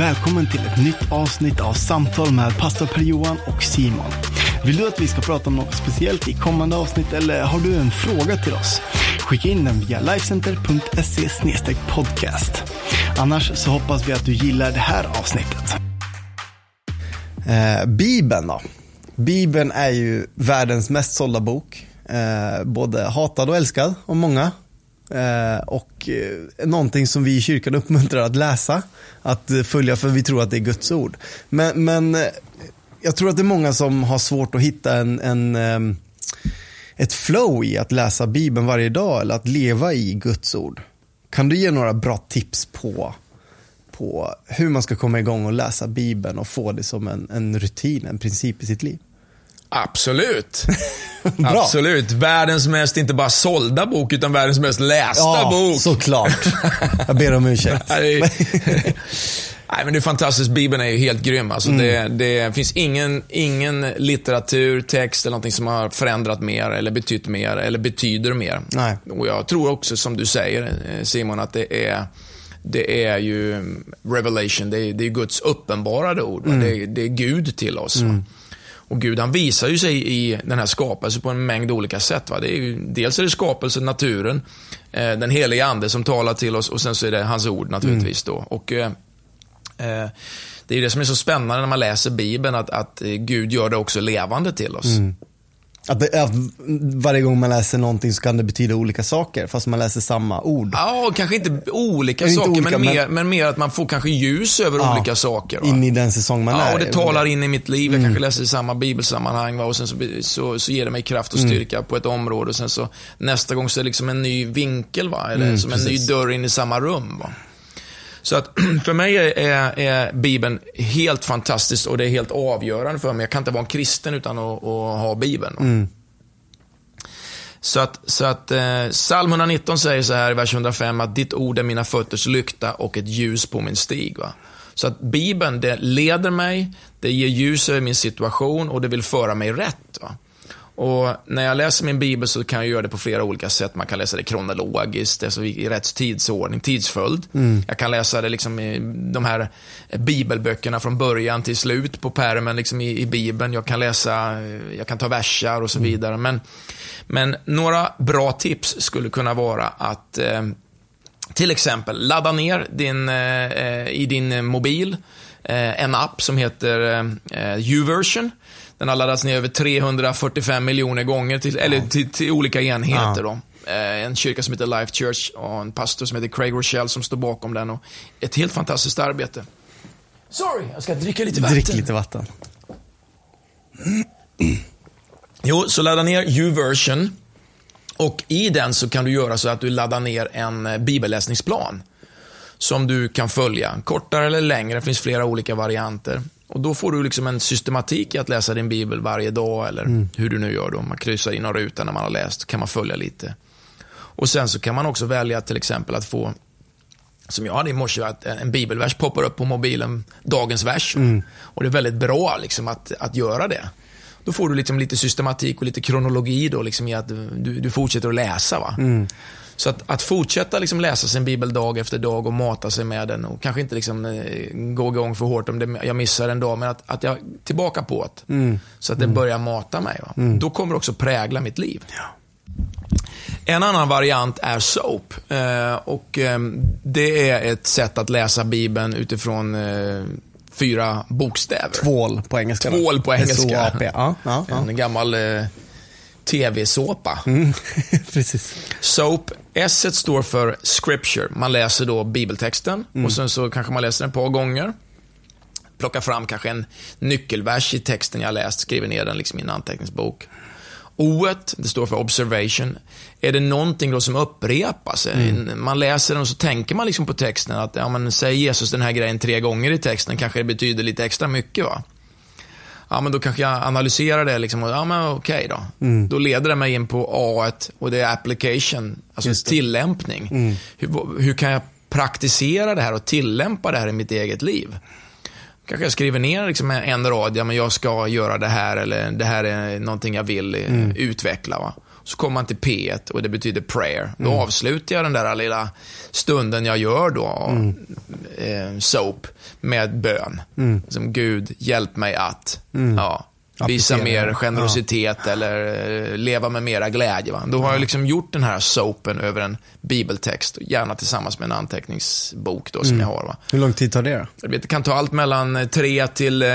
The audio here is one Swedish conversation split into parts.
välkommen till ett nytt avsnitt av Samtal med pastor Per-Johan och Simon. Vill du att vi ska prata om något speciellt i kommande avsnitt eller har du en fråga till oss? Skicka in den via livecenter.se podcast. Annars så hoppas vi att du gillar det här avsnittet. Eh, Bibeln då? Bibeln är ju världens mest sålda bok. Eh, både hatad och älskad av många. Eh, och eh, någonting som vi i kyrkan uppmuntrar att läsa, att eh, följa för vi tror att det är Guds ord. Men, men eh, jag tror att det är många som har svårt att hitta en, en ett flow i att läsa Bibeln varje dag eller att leva i Guds ord. Kan du ge några bra tips på, på hur man ska komma igång och läsa Bibeln och få det som en, en rutin, en princip i sitt liv? Absolut. Absolut. Världens mest, inte bara sålda bok, utan världens mest lästa Ja, bok. såklart. Jag ber om ursäkt. Nej, Nej, men det är fantastiskt. Bibeln är ju helt grym. Alltså det, det finns ingen, ingen litteratur, text eller någonting som har förändrat mer, eller betytt mer, eller betyder mer. Nej. Och jag tror också, som du säger eh, Simon, att det är det är ju revelation, det är, det är Guds uppenbarade ord. va? Det, är, det är Gud till oss. va? Och Gud han visar ju sig i den här skapelsen på en mängd olika sätt. Va? Det är ju, dels är det skapelsen, naturen, eh, den heliga ande som talar till oss och sen så är det hans ord naturligtvis. Då. Och, eh, eh, det är det som är så spännande när man läser Bibeln, att, att Gud gör det också levande till oss. Att det, att varje gång man läser någonting så kan det betyda olika saker, fast man läser samma ord. Ja, kanske inte olika Inte saker, olika, men, mer, men mer att man får kanske ljus över Ja, olika saker. Va? In i den säsong man Ja, är och det talar in i mitt liv. Jag kanske läser i samma bibelsammanhang va? och sen så, så, så ger det mig kraft och styrka på ett område. Och sen så nästa gång så är det liksom en ny vinkel, va? eller som en precis. ny dörr in i samma rum. Va? Så att för mig är, är, Bibeln helt fantastiskt och det är helt avgörande för mig. Jag kan inte vara en kristen utan att, att ha Bibeln. va? Så att, så att eh, psalm 119 säger så här i vers 105 att ditt ord är mina fötters lykta och ett ljus på min stig. Va? Så att Bibeln, det leder mig, det ger ljus över min situation och det vill föra mig rätt. Va? Och när jag läser min bibel så kan jag göra det på flera olika sätt. Man kan läsa det kronologiskt, alltså i rätt tidsordning, tidsföljd. Jag kan läsa det liksom i de här bibelböckerna från början till slut på pärmen liksom i, i bibeln. Jag kan läsa, eh, jag kan ta versar och så vidare. Men, men några bra tips skulle kunna vara att eh, till exempel ladda ner din, eh, eh, i din eh, mobil eh, en app som heter eh, YouVersion. Den har laddats ner över 345 miljoner gånger till, eller till, till olika enheter. Då. Eh, en kyrka som heter Life Church och en pastor som heter Craig Rochelle som står bakom den. Och ett helt fantastiskt arbete. Sorry, jag ska dricka lite vatten. Drick lite vatten. Jo, så ladda ner YouVersion. Och i den så kan du göra så att du laddar ner en eh, bibelläsningsplan. Som du kan följa. Kortare eller längre, det finns flera olika varianter. Och då får du liksom en systematik i att läsa din bibel varje dag, eller hur du nu gör då. Man kryssar in någon ruta när man har läst, kan man följa lite. Och sen så kan man också välja till exempel att få som jag hade i morse, att en bibelvers poppar upp på mobilen, dagens vers. Och det är väldigt bra liksom, att, att göra det. Då får du liksom lite systematik och lite kronologi då, liksom, i att du, du fortsätter att läsa. Va? Så att, att fortsätta liksom läsa sin bibel dag efter dag och mata sig med den och kanske inte liksom, eh, gå igång för hårt om det, jag missar en dag, men att, att jag tillbaka på det. Så att det börjar mata mig. Va? Då kommer det också prägla mitt liv. En annan variant är SOAP. Eh, och eh, det är ett sätt att läsa Bibeln utifrån eh, fyra bokstäver. Tvål på engelska. Tvål på engelska. S-O-A-P. Ja, ja, ja. En gammal eh, tv-såpa. Mm. Precis. SOAP, S står för scripture. Man läser då bibeltexten och sen så kanske man läser den ett par gånger. Plockar fram kanske en nyckelvers i texten jag läst, skriver ner den liksom i en anteckningsbok. O det står för observation. Är det någonting då som upprepas? Man läser den och så tänker man liksom på texten att, ja men säger Jesus den här grejen tre gånger i texten, kanske det betyder lite extra mycket va? Ja, men då kanske jag analyserar det liksom. och, Ja, men okej då. Då leder det mig in på A och det är application, alltså tillämpning. Hur, hur kan jag praktisera det här och tillämpa det här i mitt eget liv? Kanske jag skriver ner liksom en rad, ja men jag ska göra det här eller det här är någonting jag vill eh, utveckla. Va? Så kommer man till P1 och det betyder prayer. Då avslutar jag den där lilla stunden jag gör då, eh, soap, med bön. Som Gud, hjälp mig att. Ja. Visa mer generositet eller eh, leva med mera glädje. Va? Då har jag liksom gjort den här soapen över en bibeltext, gärna tillsammans med en anteckningsbok då, som jag har. Va? Hur lång tid tar det då? Det kan ta allt mellan 3 till eh,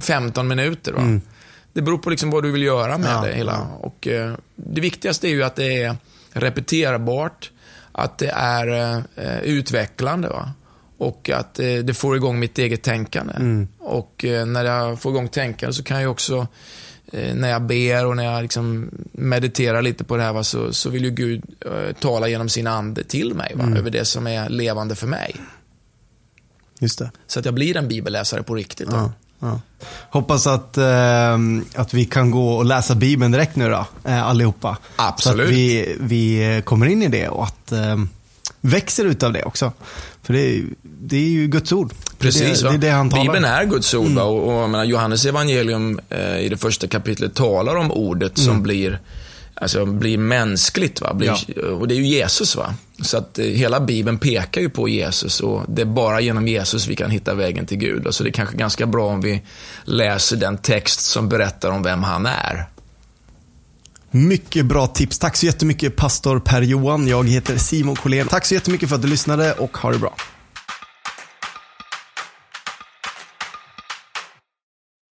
15 minuter. Va? Det beror på liksom vad du vill göra med Ja, det hela. Och, eh, det viktigaste är ju att det är repeterbart, att det är eh, utvecklande. Va? Och att eh, det får igång mitt eget tänkande. Och eh, när jag får igång tänkande så kan jag också, eh, när jag ber och när jag liksom mediterar lite på det här, va, så, så vill ju Gud eh, tala genom sin ande till mig, va, över det som är levande för mig. Just det. Så att jag blir en bibelläsare på riktigt. Ja, ja. Hoppas att, eh, att vi kan gå och läsa Bibeln direkt nu då, eh, allihopa. Absolut. Så att vi, vi kommer in i det och att eh, växer utav det också. För det är, det är ju Guds ord. Precis, det, det är det han talar Bibeln är Guds ord. Va? Och, och menar, Johannes evangelium eh, i det första kapitlet talar om ordet som blir, alltså, blir mänskligt. Va? Blir, Och det är ju Jesus. va? Så att eh, hela Bibeln pekar ju på Jesus och det är bara genom Jesus vi kan hitta vägen till Gud. Så det är kanske ganska bra om vi läser den text som berättar om vem han är. Mycket bra tips. Tack så jättemycket pastor Per-Johan. Jag heter Simon Collén. Tack så jättemycket för att du lyssnade och ha det bra.